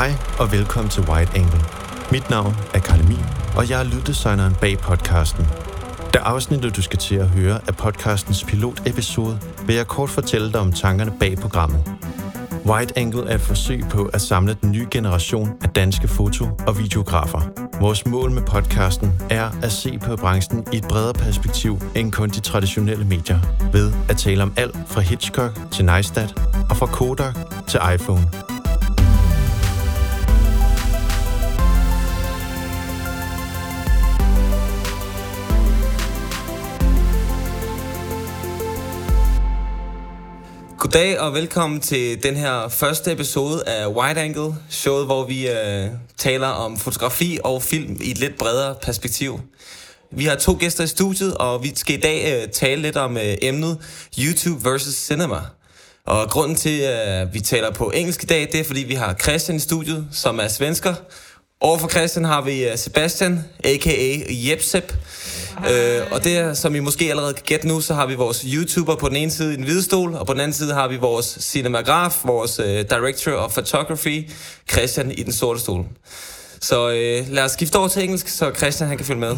Hej og velkommen til White Angle. Mit navn er Karl Emil, og jeg er lyddesigneren bag podcasten. Da afsnittet, du skal til at høre, er podcastens pilotepisode, vil jeg kort fortælle dig om tankerne bag programmet. White Angle er et forsøg på at samle den nye generation af danske foto- og videografer. Vores mål med podcasten er at se på branchen i et bredere perspektiv end kun de traditionelle medier, ved at tale om alt fra Hitchcock til Neistat og fra Kodak til iPhone. Goddag og velkommen til den her første episode af Wide Angle, showet, hvor vi øh, taler om fotografi og film i et lidt bredere perspektiv. Vi har to gæster i studiet, og vi skal i dag øh, tale lidt om øh, emnet YouTube versus cinema. Og grunden til, at øh, vi taler på engelsk i dag, det er, fordi vi har Christian i studiet, som er svensker. Overfor Christian har vi øh, Sebastian, a.k.a. Jepsep. Øh, og det, som I måske allerede kan gætte nu, så har vi vores YouTuber på den ene side i den hvide stol, og på den anden side har vi vores cinematograf, vores uh, director of photography, Christian i den sorte stol. Så uh, lad os skifte over til engelsk, så Christian han kan følge med.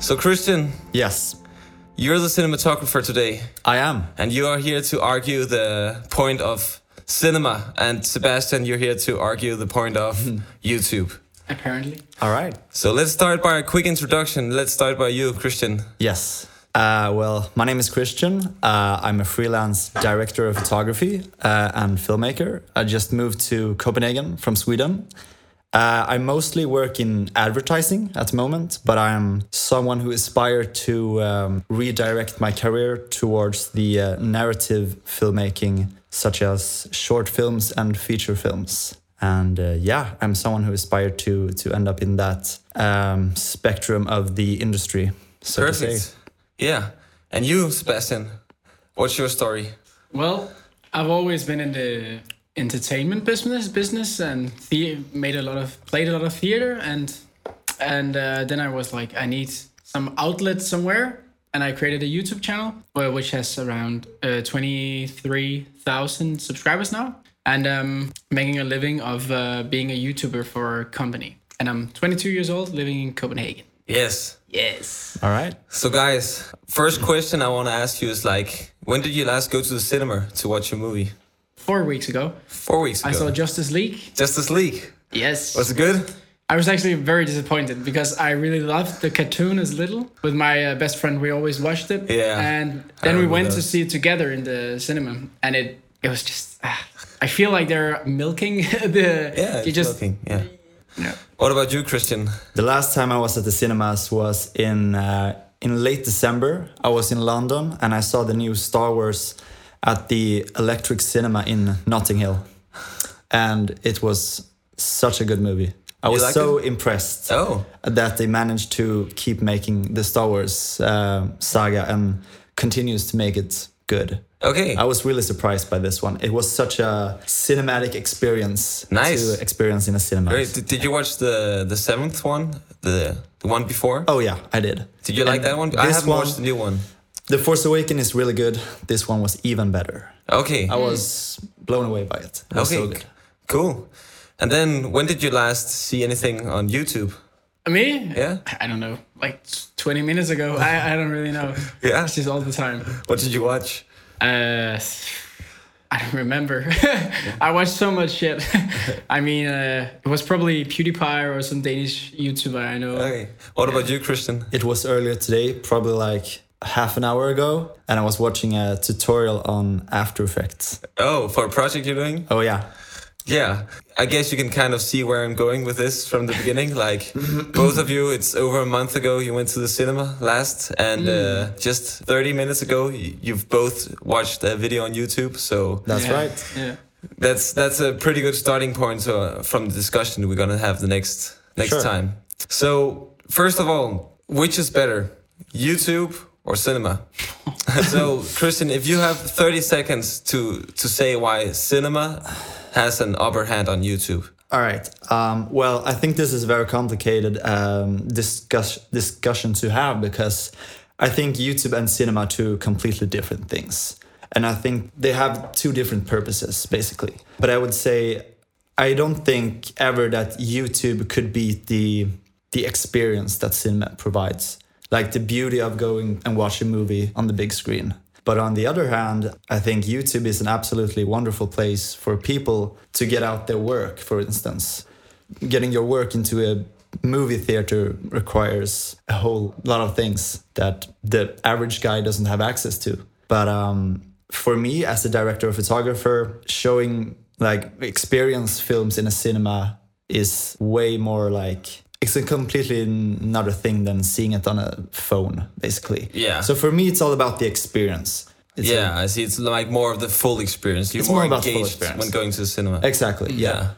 So Christian, Yes, you're the cinematographer today, I am. and you are here to argue the point of cinema, and Sebastian, you're here to argue the point of YouTube. apparently. All right. So let's start by a quick introduction. Let's start by you, Christian. Yes. Uh, well, my name is Christian. Uh, I'm a freelance director of photography uh, and filmmaker. I just moved to Copenhagen from Sweden. Uh, I mostly work in advertising at the moment, but I'm someone who aspired to um, redirect my career towards the uh, narrative filmmaking, such as short films and feature films. And uh, yeah, I'm someone who aspired to to end up in that um, spectrum of the industry. So to say. Perfect. Yeah. And you, Sebastian, what's your story? Well, I've always been in the entertainment business, business, and the- made a lot of played a lot of theater, and and uh, then I was like, I need some outlet somewhere, and I created a YouTube channel, uh, which has around uh, twenty three thousand subscribers now, and um, making a living of uh, being a YouTuber for a company. And I'm 22 years old, living in Copenhagen. Yes. Yes. All right. So, guys, first question I want to ask you is like, when did you last go to the cinema to watch a movie? Four weeks ago, Four weeks ago. I saw Justice League. Justice League. Yes. Was it good? I was actually very disappointed because I really loved the cartoon as little. With my uh, best friend, we always watched it. Yeah, And then we remember went to see it together in the cinema, and it it was just. ah, I feel like they're milking the. Yeah, You it's just. looking. Yeah. Yeah. What about you, Christian? The last time I was at the cinemas was in uh, in late December. I was in London and I saw the new Star Wars at the Electric Cinema in Notting Hill, and it was such a good movie. I was liked so impressed Oh, that they managed to keep making the Star Wars uh, saga and continues to make it good. okay. I was really surprised by this one. It was such a cinematic experience Nice. to experience in a cinema. Great. Did, did you watch the the seventh one? The the one before? Oh yeah, I did. Did you like that one? I haven't one- watched the new one. The Force Awakens is really good. This one was even better. Okay. I was blown away by it. It okay. so good. Cool. And then when did you last see anything on YouTube? Me? Yeah. I don't know. Like 20 minutes ago. I, I don't really know. Yeah. It's just all the time. What did you watch? Uh, I don't remember. I watched so much shit. I mean, uh, it was probably PewDiePie or some Danish YouTuber I know. Okay. What about you, Christian? It was earlier today, probably like half an hour ago, and I was watching a tutorial on After Effects. Oh, for a project you're doing? Oh yeah, Yeah. I guess you can kind of see where I'm going with this from the beginning. Like, both of you, it's over a month ago you went to the cinema last, and uh, just 30 minutes ago you've both watched a video on YouTube. So that's Yeah. right. Yeah. that's that's a pretty good starting point so, uh, from the discussion we're gonna have the next next Sure. time. So first of all, which is better, YouTube or cinema? so Christian, if you have 30 seconds to to say why cinema has an upper hand on YouTube. All right. Um, well, I think this is a very complicated um, discuss- discussion to have because I think YouTube and cinema are two completely different things. And I think they have two different purposes, basically. But I would say I don't think ever that YouTube could beat the the experience that cinema provides, like the beauty of going and watch a movie on the big screen. But on the other hand, I think YouTube is an absolutely wonderful place for people to get out their work, for instance. Getting your work into a movie theater requires a whole lot of things that the average guy doesn't have access to. But um, for me, as a director or photographer, showing like experience films in a cinema is way more like it's a completely another thing than seeing it on a phone, basically. Yeah. So for me, it's all about the experience. It's yeah, I see. It's like more of the full experience. You're It's more, more about full engaged experience. when going to the cinema. exactly. Yeah. Yeah.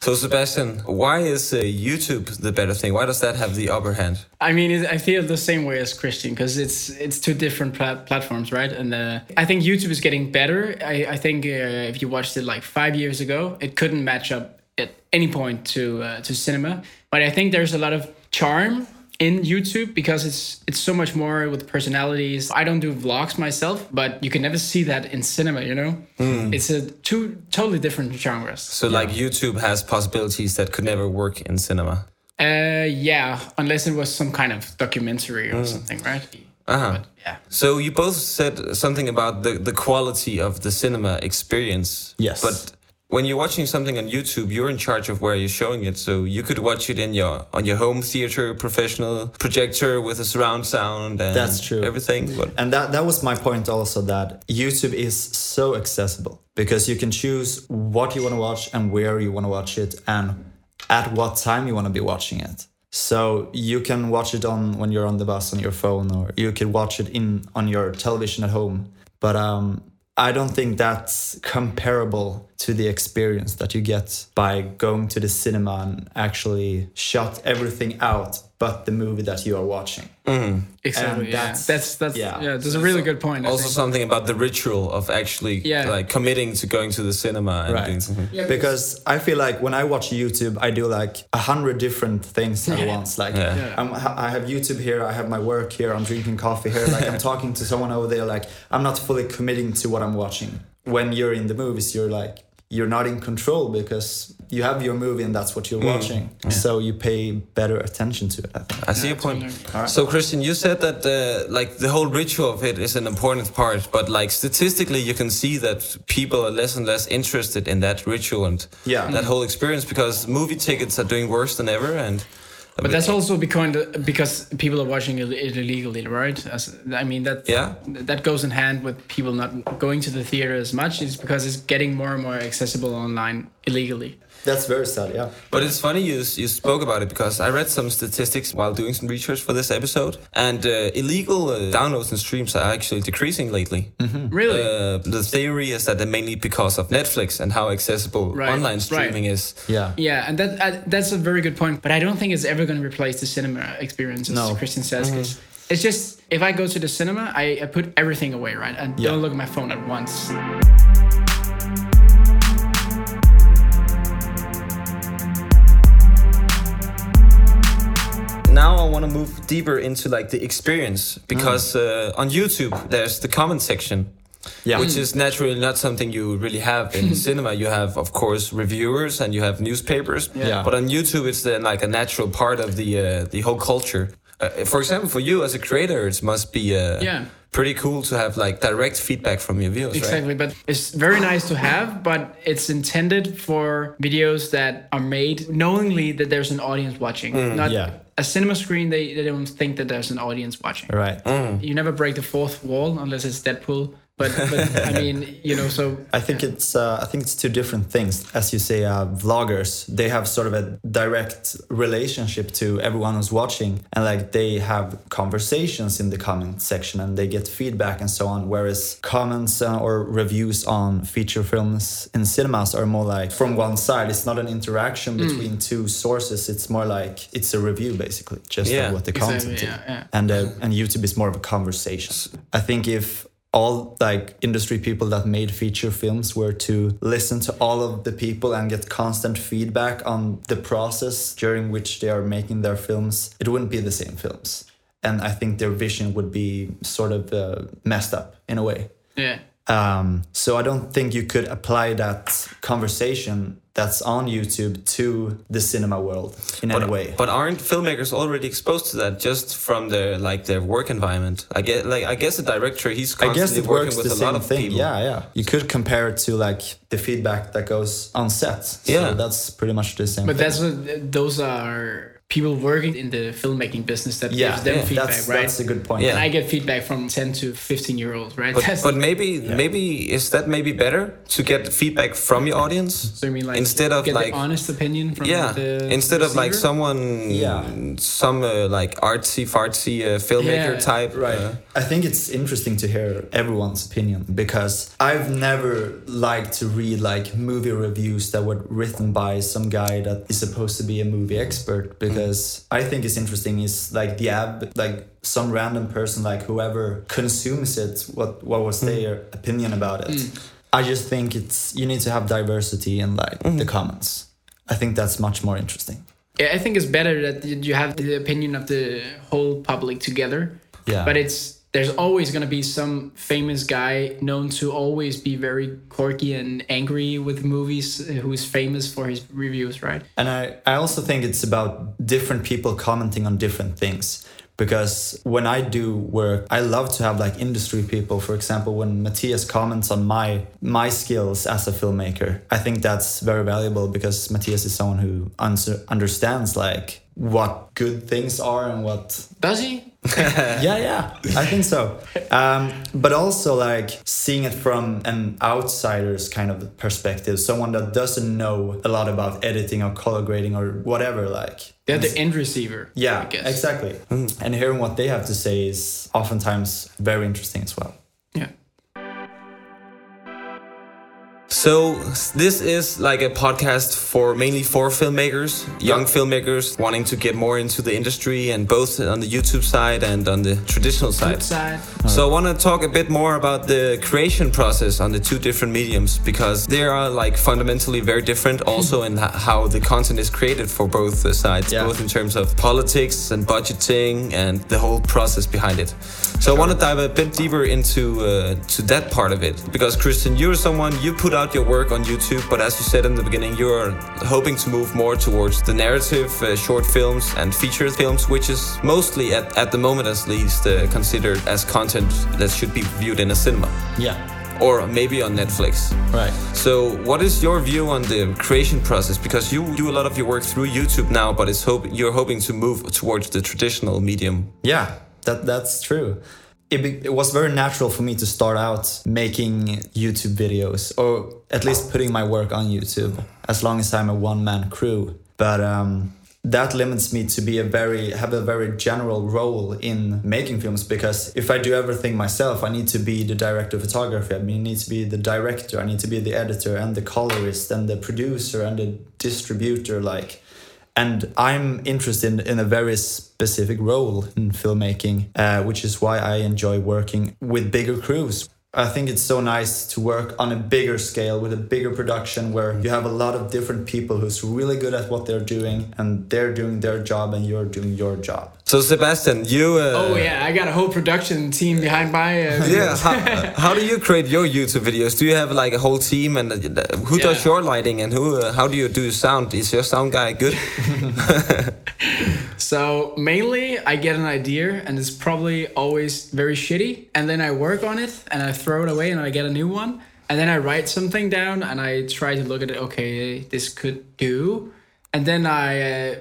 So Sebastian, why is uh, YouTube the better thing? Why does that have the upper hand? I mean, it, I feel the same way as Christian because it's it's two different pla- platforms, right? And uh, I think YouTube is getting better. I, I think uh, if you watched it like five years ago, it couldn't match up at any point to uh, to cinema. But I think there's a lot of charm in YouTube because it's it's so much more with personalities. I don't do vlogs myself, but you can never see that in cinema. You know, it's a two totally different genres. So like YouTube has possibilities that could never work in cinema. Uh, yeah, unless it was some kind of documentary or something, right? Uh-huh. But, yeah. So you both said something about the, the quality of the cinema experience. Yes. But when you're watching something on YouTube, you're in charge of where you're showing it. So you could watch it in your on your home theater, professional projector with a surround sound and That's true. everything. But And that, that was my point also that YouTube is so accessible because you can choose what you want to watch and where you want to watch it and at what time you want to be watching it. So you can watch it on when you're on the bus on your phone or you can watch it in on your television at home. But um I don't think that's comparable to the experience that you get by going to the cinema and actually shut everything out but the movie that you are watching. Mm-hmm. Exactly. And yeah. that's- That's that's yeah. yeah. That's a really good point. I also think. something about the ritual of actually Yeah. like committing to going to the cinema and Right. doing something. because I feel like when I watch YouTube, I do like a hundred different things at once. Like Yeah. Yeah. I'm, I have YouTube here, I have my work here, I'm drinking coffee here, like I'm talking to someone over there. Like I'm not fully committing to what I'm watching. When you're in the movies, you're like you're not in control because you have your movie and that's what you're watching. So you pay better attention to it. I think. I see your point. totally. So, Christian, you said that uh, like the whole ritual of it is an important part, but like statistically, you can see that people are less and less interested in that ritual and Yeah. that whole experience because movie tickets are doing worse than ever. And But that's also because because people are watching it it illegally, right? As, I mean that Yeah. that goes in hand with people not going to the theater as much. It's because it's getting more and more accessible online illegally. That's very sad. Yeah. But it's funny you you spoke about it because I read some statistics while doing some research for this episode, and uh, illegal uh, downloads and streams are actually decreasing lately. Really? Uh, the theory is that they're mainly because of Netflix and how accessible Right, online right. streaming is. Yeah. Yeah, and that uh, that's a very good point. But I don't think it's ever going to replace the cinema experience, as No. Christian says. 'cause It's just if I go to the cinema, I, I put everything away, right, and Yeah. don't look at my phone at once. Now I want to move deeper into like the experience because uh, on YouTube there's the comment section. Yeah. Which is naturally not something you really have in cinema. You have, of course, reviewers and you have newspapers. Yeah. But on YouTube, it's then like a natural part of the uh, the whole culture. Uh, for example, for you as a creator, it must be uh, Yeah. pretty cool to have like direct feedback from your viewers, right? Exactly, but it's very nice to have, but it's intended for videos that are made knowingly that there's an audience watching. Not Yeah. A cinema screen, they, they don't think that there's an audience watching. Right. Mm. You never break the fourth wall unless it's Deadpool. But, but I mean, you know, so I think it's uh, I think it's two different things. As you say, uh, vloggers they have sort of a direct relationship to everyone who's watching, and like they have conversations in the comment section and they get feedback and so on. Whereas comments uh, or reviews on feature films in cinemas are more like from one side. It's not an interaction between two sources. It's more like it's a review basically, just Yeah, of what the exactly, content is. yeah, yeah. And uh, and YouTube is more of a conversation. I think if all like industry people that made feature films were to listen to all of the people and get constant feedback on the process during which they are making their films, it wouldn't be the same films. And I think their vision would be sort of uh, messed up in a way. yeah. Um, so I don't think you could apply that conversation that's on YouTube to the cinema world in but, any way. But aren't filmmakers already exposed to that just from their like their work environment? I get like I guess the director he's I constantly guess it working works with the a same lot of thing. people. Yeah, yeah. You could compare it to like the feedback that goes on set. So Yeah. that's pretty much the same. But thing. that's what, those are people working in the filmmaking business that yeah, gives them yeah, feedback, that's, right? That's a good point. Yeah. And I get feedback from 10 to 15 year olds, right? But, but maybe maybe is that maybe better to get feedback from your audience so you mean like instead of get like the honest opinion from yeah the instead of like someone Yeah. some uh, like artsy fartsy uh, filmmaker Yeah, type Right. uh, I think it's interesting to hear everyone's opinion because I've never liked to read like movie reviews that were written by some guy that is supposed to be a movie expert because Mm-hmm. I think it's interesting is like the app, like some random person like whoever consumes it what what was mm-hmm. their opinion about it. Mm. I just think it's you need to have diversity in like the mm-hmm. comments. I think that's much more interesting. Yeah, I think it's better that you have the opinion of the whole public together. Yeah. But it's there's always going to be some famous guy known to always be very quirky and angry with movies uh, who is famous for his reviews, right? And I, I also think it's about different people commenting on different things. Because when I do work, I love to have like industry people. For example, when Matthias comments on my my skills as a filmmaker, I think that's very valuable because Matthias is someone who under, understands like what good things are and what Does he? yeah, yeah, I think so. Um, but also like seeing it from an outsider's kind of perspective, someone that doesn't know a lot about editing or color grading or whatever. Like, They're the end receiver. yeah, I guess. exactly. And hearing what they have to say is oftentimes very interesting as well. So this is like a podcast for mainly for filmmakers, young filmmakers wanting to get more into the industry and both on the YouTube side and on the traditional side. Flip side. So I want to talk a bit more about the creation process on the two different mediums because they are like fundamentally very different also in how the content is created for both the sides, Yeah. both in terms of politics and budgeting and the whole process behind it. So I want to dive a bit deeper into uh, to that part of it because Christian, you're someone you put out your work on YouTube, but as you said in the beginning, you're hoping to move more towards the narrative, uh, short films, and feature films, which is mostly at, at the moment at least uh, considered as content that should be viewed in a cinema Yeah, or maybe on Netflix. right. So, what is your view on the creation process? Because you do a lot of your work through YouTube now, but it's hope you're hoping to move towards the traditional medium. Yeah, that that's true. It, be, it was very natural for me to start out making YouTube videos, or at least putting my work on YouTube, as long as I'm a one man crew. But um, that limits me to be a very have a very general role in making films because if I do everything myself, I need to be the director of photography. I mean, I need to be the director. I need to be the editor and the colorist and the producer and the distributor. Like and I'm interested in, a very specific role in filmmaking, uh, which is why I enjoy working with bigger crews. I think it's so nice to work on a bigger scale with a bigger production where you have a lot of different people who's really good at what they're doing and they're doing their job and you're doing your job. So, Sebastian, you. Uh, Oh yeah, I got a whole production team behind my. Uh, Yeah, how, how do you create your YouTube videos? Do you have like a whole team, and uh, who does your lighting, and who? Uh, how do you do sound? Is your sound guy good? So mainly, I get an idea, and it's probably always very shitty, and then I work on it, and I throw it away, and I get a new one, and then I write something down, and I try to look at it. Okay, this could do, and then I uh,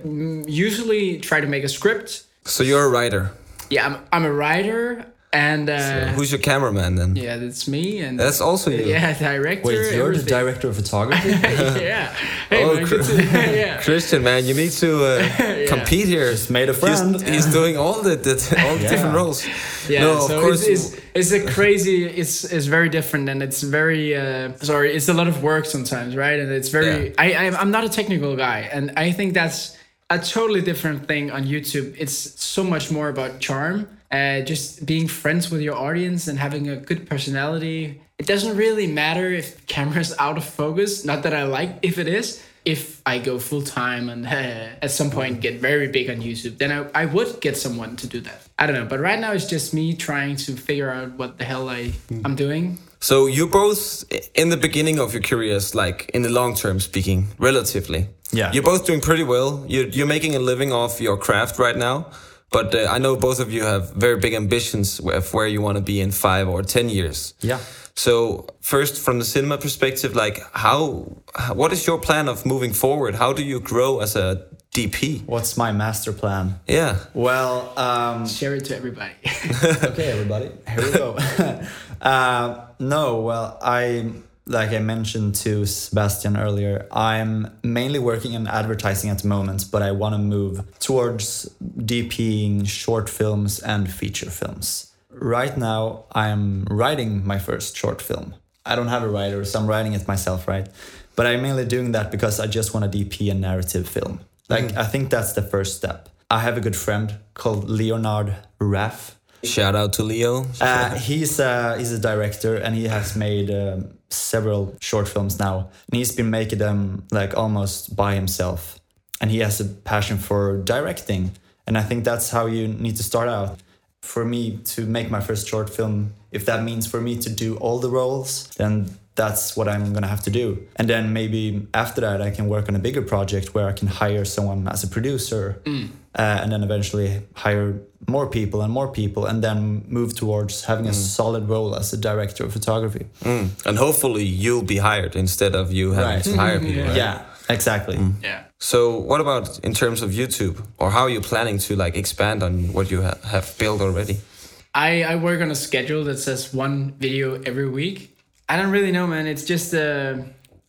usually try to make a script. So you're a writer. Yeah, I'm, I'm a writer, and uh, Who's your cameraman then? yeah, that's me, and That's also you. yeah, director. Wait, you're the director of photography? yeah. Hey, Oh, man, cr- good to- yeah. Christian, man, you need to uh, compete here. Just made a He's, friend. he's doing all the, the all the Yeah. different roles. Yeah, no, of course. it's, it's it's a crazy. It's it's very different, and it's very uh, sorry. It's a lot of work sometimes, right? And it's very. Yeah. I I'm- I'm not a technical guy, and I think that's a totally different thing on YouTube. It's so much more about charm, uh, just being friends with your audience and having a good personality. It doesn't really matter if camera's out of focus. Not that I like if it is. If I go full time and uh, at some point get very big on YouTube, then I, I would get someone to do that. I don't know, but right now it's just me trying to figure out what the hell I I'm doing. So you're both in the beginning of your careers, like in the long term speaking, relatively. Yeah. You're both doing pretty well. You're, you're making a living off your craft right now. But uh, I know both of you have very big ambitions of where you want to be in five or ten years. Yeah. So first, from the cinema perspective, like how, what is your plan of moving forward? How do you grow as a DP? What's my master plan? Yeah. Well, um, Share it to everybody. okay, everybody, here we go. uh, no, well, I like I mentioned to Sebastian earlier, I'm mainly working in advertising at the moment, but I want to move towards DPing short films and feature films. Right now, I'm writing my first short film. I don't have a writer, so I'm writing it myself, right? But I'm mainly doing that because I just want to DP a narrative film. Like, mm. I think that's the first step. I have a good friend called Leonard Raff. Shout out to Leo. Uh, he's a, he's a director and he has made um, several short films now. And he's been making them like almost by himself. And he has a passion for directing. And I think that's how you need to start out. For me to make my first short film, if that means for me to do all the roles, then that's what I'm gonna have to do. And then maybe after that, I can work on a bigger project where I can hire someone as a producer, uh, and then eventually hire more people and more people, and then move towards having a solid role as a director of photography. Mm. And hopefully you'll be hired instead of you having Right. to hire people. right? Yeah, exactly. yeah. So what about in terms of YouTube, or how are you planning to like expand on what you ha- have built already? I, I work on a schedule that says one video every week. I don't really know, man. It's just uh,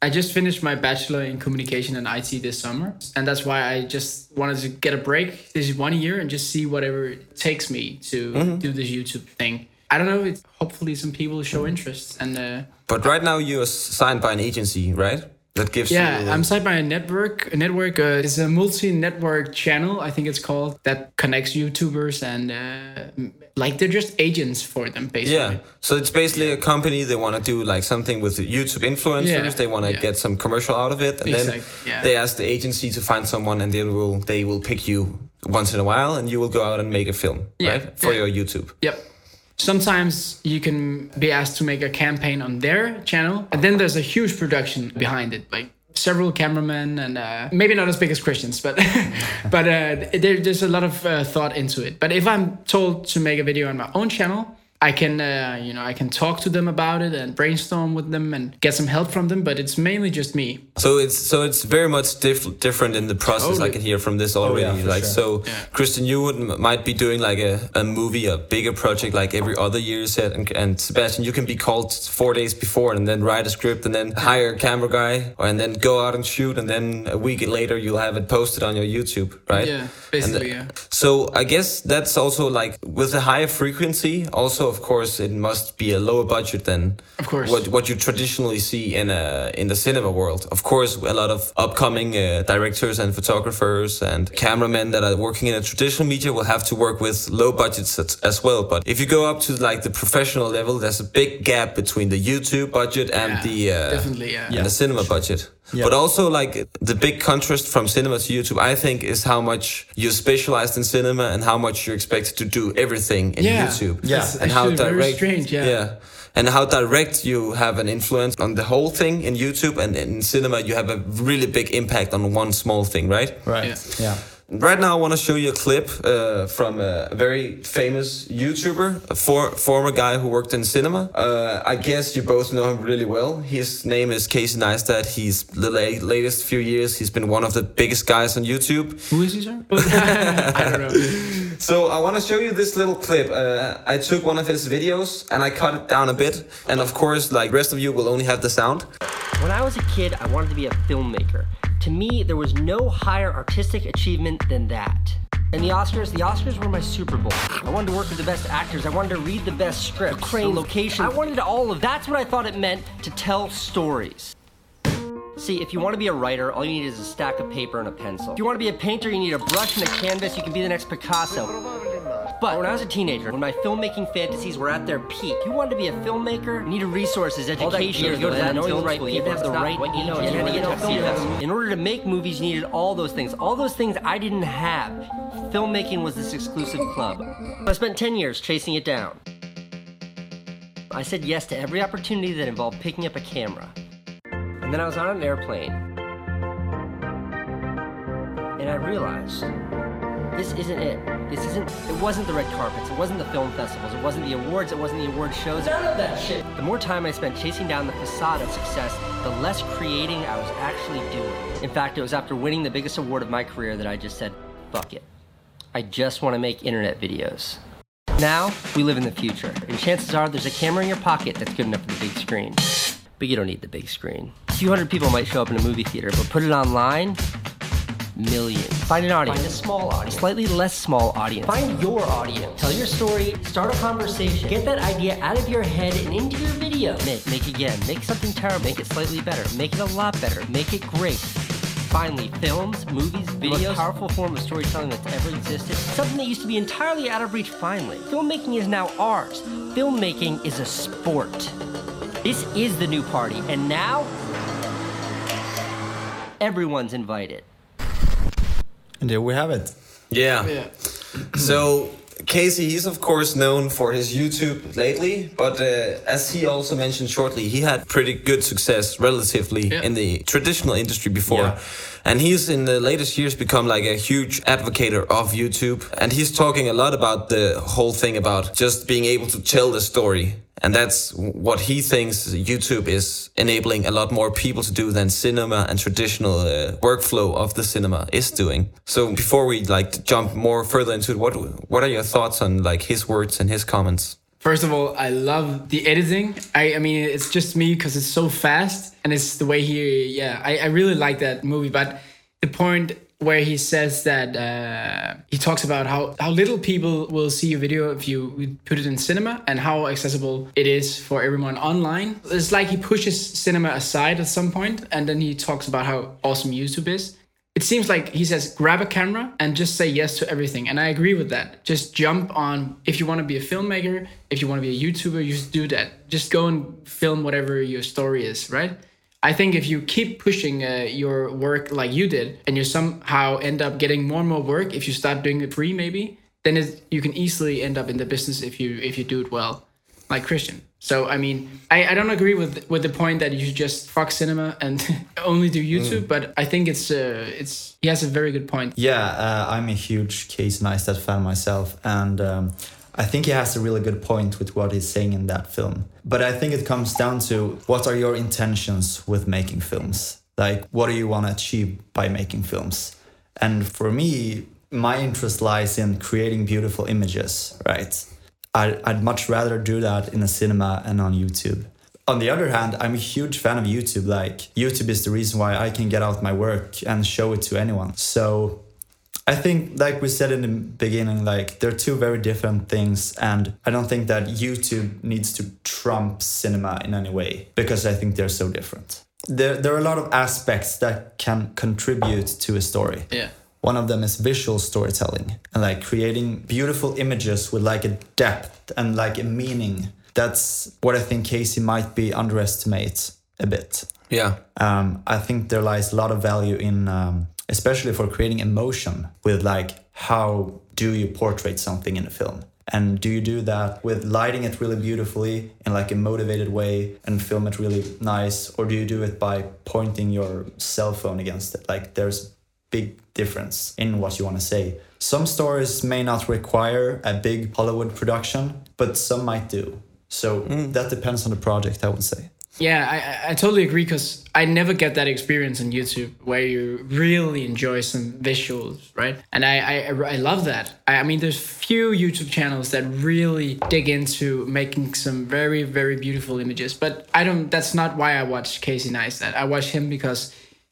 I just finished my bachelor in communication and IT this summer, and that's why I just wanted to get a break this one year and just see whatever it takes me to do this YouTube thing. I don't know. It, hopefully, some people show interest, and uh, But right now you are signed by an agency, right? That gives yeah, you. I'm signed by a network. A network uh, is a multi-network channel, I think it's called, that connects YouTubers and uh, like they're just agents for them, basically. yeah, so it's basically a company. They want to do like something with YouTube influencers. Yeah, They want to yeah. get some commercial out of it, and then yeah. they ask the agency to find someone, and they will they will pick you once in a while, and you will go out and make a film, right, for your YouTube. Yep. Sometimes you can be asked to make a campaign on their channel, and then there's a huge production behind it, like several cameramen and uh, maybe not as big as Christians, but but uh, there, there's a lot of uh, thought into it. But if I'm told to make a video on my own channel, I can uh, you know I can talk to them about it and brainstorm with them and get some help from them. But it's mainly just me. So it's so it's very much diff- different in the process. I can hear from this already. yeah, like sure. so, Christian, you would might be doing like a, a movie, a bigger project like every other year. you Said and, and Sebastian, you can be called four days before and then write a script and then hire a camera guy and then go out and shoot and then a week later you'll have it posted on your YouTube, right? Yeah, basically, the- yeah. So I guess that's also like with a higher frequency. Also, of course, it must be a lower budget than Of course. what what you traditionally see in a in the cinema world. Of course, a lot of upcoming uh, directors and photographers and cameramen that are working in a traditional media will have to work with low budgets as, as well. But if you go up to like the professional level, there's a big gap between the YouTube budget and Yeah, the uh, definitely, yeah. and the cinema budget. Yeah. But also like the big contrast from cinema to YouTube, I think, is how much you're specialized in cinema and how much you're expected to do everything in Yeah. YouTube. Yeah. It's and how actually very direct, strange, yeah. and how direct you have an influence on the whole thing in YouTube, and in cinema you have a really big impact on one small thing, right? Right. Yeah. Yeah. Right now, I want to show you a clip uh, from a very famous YouTuber, a for, former guy who worked in cinema. Uh, I guess you both know him really well. His name is Casey Neistat. He's the la- latest few years. He's been one of the biggest guys on YouTube. Who is he, sir? I don't know. So I want to show you this little clip. Uh, I took one of his videos and I cut it down a bit. And of course, like rest of you will only have the sound. When I was a kid, I wanted to be a filmmaker. To me, there was no higher artistic achievement than that. And the Oscars, the Oscars were my Super Bowl. I wanted to work with the best actors. I wanted to read the best scripts, the crane locations. I wanted all of. That's what I thought it meant to tell stories. See, if you want to be a writer, all you need is a stack of paper and a pencil. If you want to be a painter, you need a brush and a canvas. You can be the next Picasso. But when I was a teenager, when my filmmaking fantasies were at their peak, you wanted to be a filmmaker, you needed resources, education, you go to that knowing the right people, you have the right what you know, you had to get a film festival. In order to make movies, you needed all those things. All those things I didn't have. Filmmaking was this exclusive club. I spent 10 years chasing it down. I said yes to every opportunity that involved picking up a camera. And then I was on an airplane. And I realized this isn't it. This isn't, it wasn't the red carpets, it wasn't the film festivals, it wasn't the awards, it wasn't the award shows. None of that shit. The more time I spent chasing down the facade of success, the less creating I was actually doing. In fact, it was after winning the biggest award of my career that I just said, fuck it. I just want to make internet videos. Now, we live in the future, and chances are there's a camera in your pocket that's good enough for the big screen. But you don't need the big screen. A few hundred people might show up in a movie theater, but put it online, millions. Find an audience. Find a small audience. Slightly less small audience. Find your audience. Tell your story, start a conversation, get that idea out of your head and into your video. Make, make again, make something terrible, make it slightly better, make it a lot better, make it great. Finally, films, movies, videos, the most powerful form of storytelling that's ever existed. Something that used to be entirely out of reach finally. Filmmaking is now ours. Filmmaking is a sport. This is the new party, and now everyone's invited. And there we have it. Yeah. Yeah. So Casey, he's of course known for his YouTube lately, but uh, as he also mentioned shortly, he had pretty good success relatively Yeah. in the traditional industry before. Yeah. And he's in the latest years become like a huge advocate of YouTube. And he's talking a lot about the whole thing about just being able to tell the story. And that's what he thinks YouTube is enabling a lot more people to do than cinema and traditional uh, workflow of the cinema is doing. So before we like jump more further into it, what what are your thoughts on like his words and his comments? First of all, I love the editing. I, I mean, it's just me because it's so fast and it's the way he, yeah, I, I really like that movie. But the point where he says that uh, he talks about how, how little people will see your video if you put it in cinema and how accessible it is for everyone online. It's like he pushes cinema aside at some point and then he talks about how awesome YouTube is it seems like he says grab a camera and just say yes to everything. And i agree with that. Just jump on if you want to be a filmmaker if you want to be a youtuber you just do that. Just go and film whatever your story is right? I think if you keep pushing uh, your work like you did and you somehow end up getting more and more work if you start doing it free maybe then you can easily end up in the business if you if you do it well like christian so I mean, I, I don't agree with with the point that you should just fuck cinema and only do YouTube, but I think it's uh, it's he has a very good point. Yeah, uh, I'm a huge Casey Neistat fan myself, and um, I think he has a really good point with what he's saying in that film. But I think it comes down to what are your intentions with making films? Like, what do you want to achieve by making films? And for me, my interest lies in creating beautiful images, right? I, I'd much rather do that in a cinema and on YouTube. On the other hand, I'm a huge fan of YouTube. Like, YouTube is the reason why I can get out my work and show it to anyone. So, I think, like we said in the beginning, like they're two very different things, and I don't think that YouTube needs to trump cinema in any way because I think they're so different. There, there are a lot of aspects that can contribute to a story. Yeah. One of them is visual storytelling and like creating beautiful images with like a depth and like a meaning. That's what I think Casey might be underestimate a bit. Yeah. Um, I think there lies a lot of value in, um, especially for creating emotion with like how do you portray something in a film. And do you do that with lighting it really beautifully in like a motivated way and film it really nice? Or do you do it by pointing your cell phone against it? Like there's big difference in what you want to say. Some stories may not require a big Hollywood production, but some might do. So mm. that depends on the project, I would say. Yeah, I, I- I totally agree because I never get that experience on YouTube where you really enjoy some visuals, right? And I, I, I love that. I, I mean, there's few YouTube channels that really dig into making some very, very beautiful images. But I don't, that's not why I watch Casey Neistat. I watch him because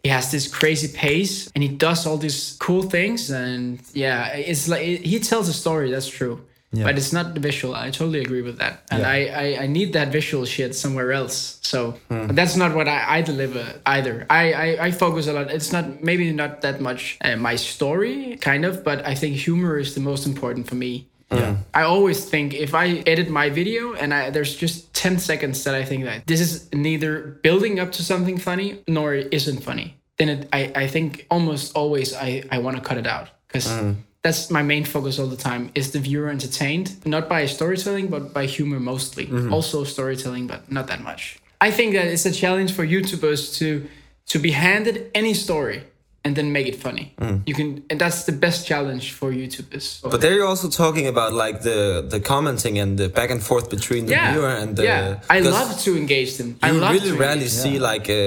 he has this crazy pace and he does all these cool things. And yeah, it's like, he tells a story, that's true. Yeah. But it's not the visual. I totally agree with that, and Yeah. I, I I need that visual shit somewhere else. So but that's not what I, I deliver either. I, I I focus a lot. It's not maybe not that much uh, my story kind of, but I think humor is the most important for me. Yeah. Mm. I always think if I edit my video and I there's just 10 seconds that I think that this is neither building up to something funny nor it isn't funny, then it, I, I think almost always I, I want to cut it out because mm. that's my main focus all the time is the viewer entertained not by storytelling but by humor mostly. Mm-hmm. Also storytelling but not that much. I think that it's a challenge for youtubers to to be handed any story and then make it funny you can and that's the best challenge for youtubers But there you're also talking about like the the commenting and the back and forth between the yeah viewer and the. yeah i love to engage them i You love really to rarely engage see like a,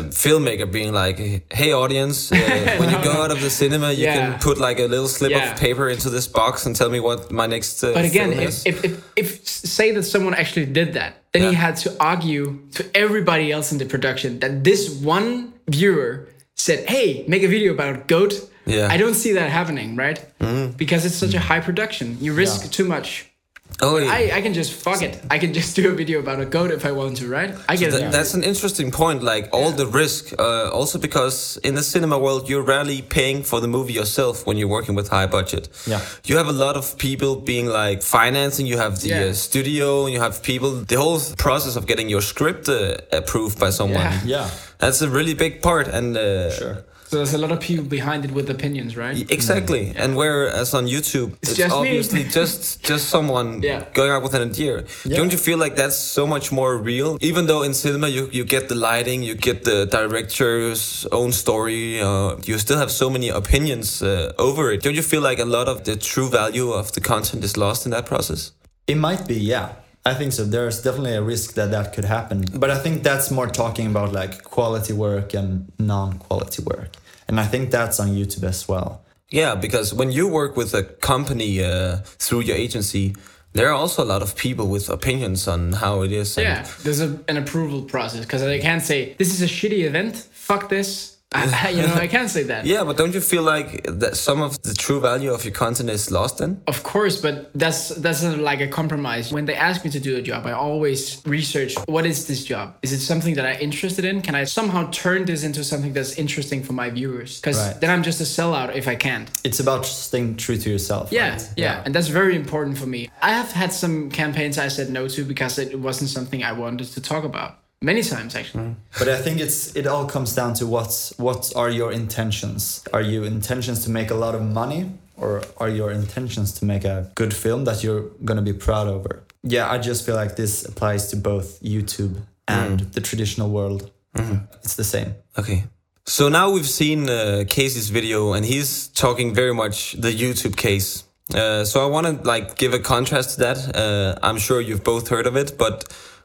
a filmmaker being like, "Hey, audience, uh, when you go out of the cinema, you Yeah. can put like a little slip Yeah. of paper into this box and tell me what my next." Uh, But again, film if, is." if, if, if say that someone actually did that, then he had to argue to everybody else in the production that this one viewer said, "Hey, make a video about goat." Yeah. I don't see that happening, right? Mm-hmm. Because it's such a high production, you risk Yeah. too much. Oh, yeah. I, I can just fuck it. I can just do a video about a goat if I want to, right? I get Th- it. That's an interesting point. Like all the risk, uh, also because in the cinema world, you're rarely paying for the movie yourself when you're working with high budget. Yeah. you have a lot of people being like financing. You have the Yeah. uh, studio. You have people. The whole process of getting your script uh, approved by someone. Yeah. Yeah. That's a really big part, and uh, Sure. So there's a lot of people behind it with opinions, right? Exactly, and whereas on YouTube, it's, just me. obviously just just someone Yeah. going out with an idea. Don't you feel like that's so much more real? Even though in cinema you, you get the lighting, you get the director's own story, uh, you still have so many opinions uh, over it. Don't you feel like a lot of the true value of the content is lost in that process? It might be, yeah. I think so. There's definitely a risk that that could happen. But I think that's more talking about like quality work and non quality work. And I think that's on YouTube as well. Yeah, because when you work with a company uh, through your agency, there are also a lot of people with opinions on how it is. Yeah, there's a, an approval process because they can't say this is a shitty event. Fuck this. I, you know, I can't say that. Yeah, but don't you feel like that some of the true value of your content is lost then? Of course, but that's that's a, like a compromise. When they ask me to do a job, I always research what is this job? Is it something that I'm interested in? Can I somehow turn this into something that's interesting for my viewers? Because Right. then I'm just a sellout if I can't. It's about staying true to yourself. Yeah, right? yeah, and that's very important for me. I have had some campaigns I said no to because it wasn't something I wanted to talk about. Many times actually. But I think it's it all comes down to what's what are your intentions? Are you intentions to make a lot of money or are your intentions to make a good film that you're going to be proud over? Yeah, I just feel like this applies to both YouTube and the traditional world. It's the same. Okay. So now we've seen uh, Casey's video, and he's talking very much the YouTube case. Uh, so I want to like give a contrast to that. Uh, I'm sure you've both heard of it, but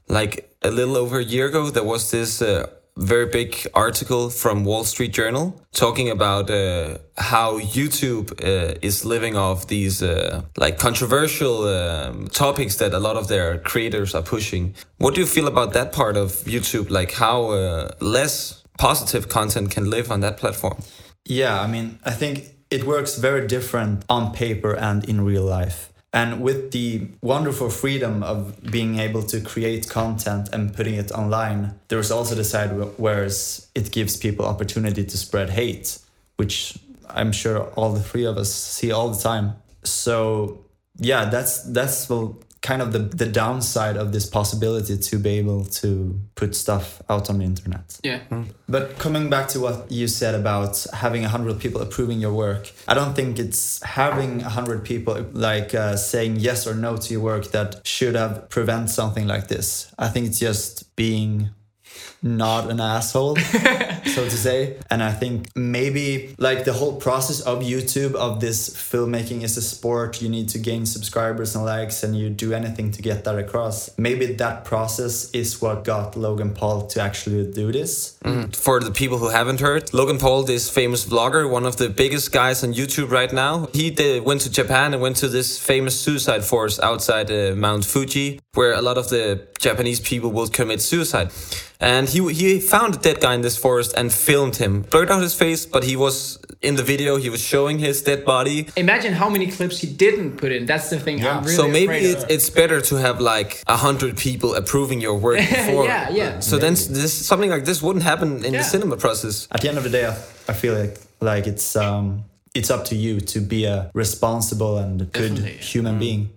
like a little over a year ago, there was this uh, very big article from Wall Street Journal talking about uh, how YouTube uh, is living off these uh, like controversial um, topics that a lot of their creators are pushing. What do you feel about that part of YouTube? Like how uh, less positive content can live on that platform? Yeah, I mean, I think it works very different on paper and in real life. And with the wonderful freedom of being able to create content and putting it online, there's also the side wh- whereas it gives people opportunity to spread hate, which I'm sure all the three of us see all the time. So yeah, that's that's well, kind of the, the downside of this possibility to be able to put stuff out on the internet. Yeah. But coming back to what you said about having a hundred people approving your work, I don't think it's having a hundred people like uh, saying yes or no to your work that should have prevent something like this. I think it's just being not an asshole, so to say. And I think maybe like the whole process of YouTube of this filmmaking is a sport. You need to gain subscribers and likes, and you do anything to get that across. Maybe that process is what got Logan Paul to actually do this. For the people who haven't heard, Logan Paul, this famous vlogger, one of the biggest guys on YouTube right now, he did, went to Japan and went to this famous suicide forest outside uh, Mount Fuji, where a lot of the Japanese people will commit suicide. And he he found a dead guy in this forest and filmed him, blurred out his face, but he was in the video. He was showing his dead body. Imagine how many clips he didn't put in. That's the thing. I'm really so maybe afraid it, of. it's better to have like a hundred people approving your work before. Yeah, yeah. So then this something like this wouldn't happen in Yeah. the cinema process. at the end of the day, I, I feel like like it's um it's up to you to be a responsible and good Definitely, yeah. human being.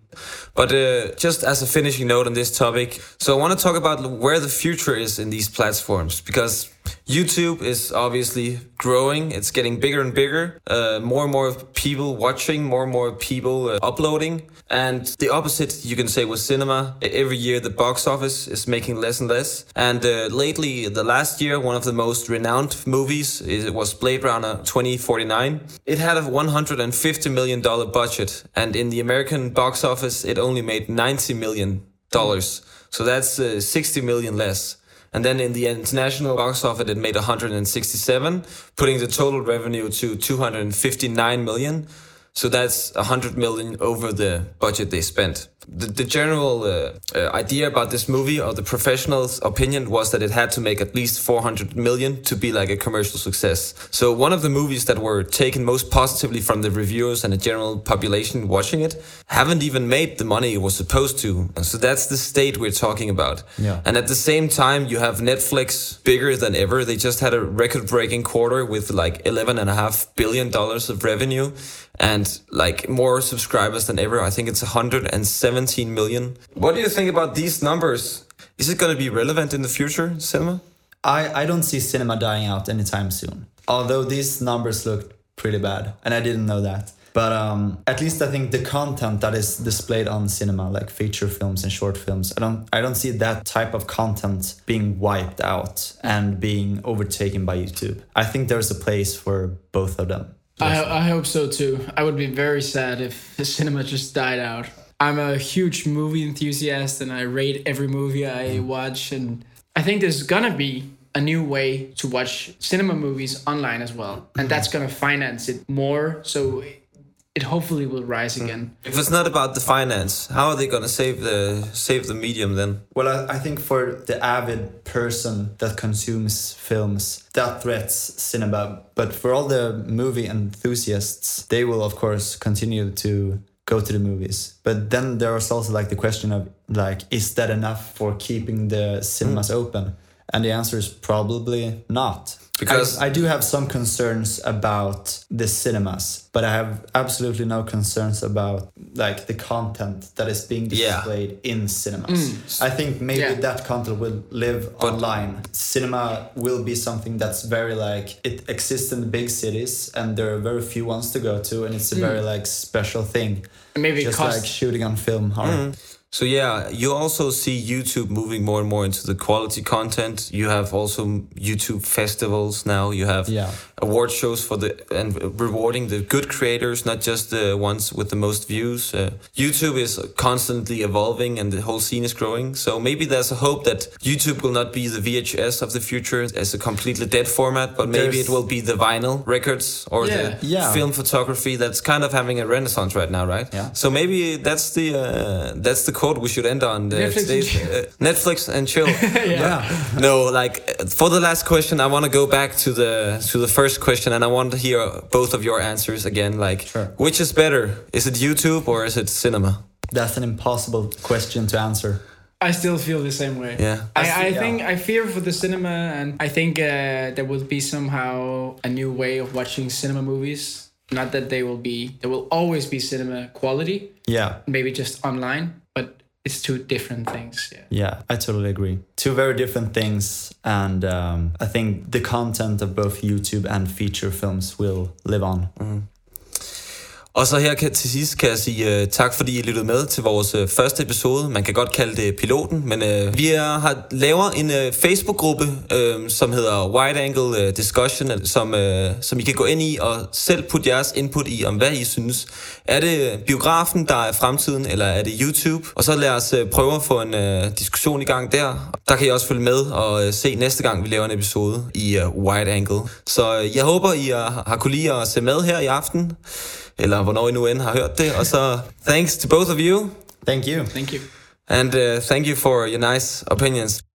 But uh, just as a finishing note on this topic, so I want to talk about where the future is in these platforms because YouTube is obviously growing. It's getting bigger and bigger. Uh, more and more people watching, more and more people uh, uploading. And the opposite, you can say, with cinema. Every year, the box office is making less and less. And uh, lately, the last year, one of the most renowned movies it was Blade Runner 2049. It had a 150 million dollar budget, and in the American box office, it only made 90 million dollars. So that's uh, 60 million less. And then in the international box office, it made 167, putting the total revenue to 259 million. So that's 100 million over the budget they spent. The, the general uh, uh, idea about this movie, or the professionals' opinion, was that it had to make at least 400 million to be like a commercial success. So one of the movies that were taken most positively from the reviewers and the general population watching it haven't even made the money it was supposed to. So that's the state we're talking about. Yeah. And at the same time, you have Netflix bigger than ever. They just had a record-breaking quarter with like 11 and a half billion dollars of revenue and like more subscribers than ever. I think it's 117 million. What do you think about these numbers? Is it going to be relevant in the future, cinema? I, I don't see cinema dying out anytime soon. Although these numbers look pretty bad, and I didn't know that. But um, at least I think the content that is displayed on cinema, like feature films and short films, I don't I don't see that type of content being wiped out and being overtaken by YouTube. I think there's a place for both of them. I, I hope so too. I would be very sad if the cinema just died out. I'm a huge movie enthusiast and I rate every movie I watch. And I think there's gonna be a new way to watch cinema movies online as well. And that's gonna finance it more. So it hopefully will rise hmm. again. If it's not about the finance, how are they going to save the save the medium then? Well, I, I think for the avid person that consumes films, that threats cinema. But for all the movie enthusiasts, they will of course continue to go to the movies. But then there is also like the question of like, is that enough for keeping the cinemas hmm. open? And the answer is probably not. Because- I, I do have some concerns about the cinemas, but I have absolutely no concerns about like the content that is being Yeah. displayed in cinemas. Mm. I think maybe Yeah. that content will live online. Cinema will be something that's very like it exists in the big cities and there are very few ones to go to and it's a mm. very like special thing. And maybe Just costs like shooting on film. or- So yeah, you also see YouTube moving more and more into the quality content. You have also YouTube festivals now. You have Yeah. award shows for the and rewarding the good creators, not just the ones with the most views. Uh, YouTube is constantly evolving, and the whole scene is growing. So maybe there's a hope that YouTube will not be the VHS of the future as a completely dead format, but maybe There's- it will be the vinyl records or Yeah. the Yeah. film photography that's kind of having a renaissance right now, right? Yeah. So maybe that's the uh, that's the quote we should end on. Uh, Netflix and today's, chill. uh, Netflix and chill. yeah. no, like for the last question, I want to go back to the to the first question, and I want to hear both of your answers again. Like, Sure. which is better? Is it YouTube or is it cinema? That's an impossible question to answer. I still feel the same way. Yeah. I, I see- I yeah. think I fear for the cinema, and I think uh, there will be somehow a new way of watching cinema movies. Not that they will be, there will always be cinema quality, Yeah. maybe just online, but it's two different things. Yeah. Yeah, I totally agree. Two very different things, and um, I think the content of both YouTube and feature films will live on. Og så her kan, til sidst kan jeg sige uh, tak, fordi I lyttede med til vores uh, første episode. Man kan godt kalde det piloten, men uh, vi er, har laver en uh, Facebook-gruppe, uh, som hedder Wide Angle uh, Discussion, som, uh, som I kan gå ind i og selv putte jeres input i, om hvad I synes. Er det biografen, der er fremtiden, eller er det YouTube? Og så lad os uh, prøve at få en uh, diskussion i gang der. Der kan I også følge med og uh, se næste gang, vi laver en episode i uh, Wide Angle. Så uh, jeg håber, I uh, har kunne lide at se med her i aften eller hvornår I nu end har hørt det. Og så thanks to both of you, Thank you. Thank you. and uh, thank you for your nice opinions.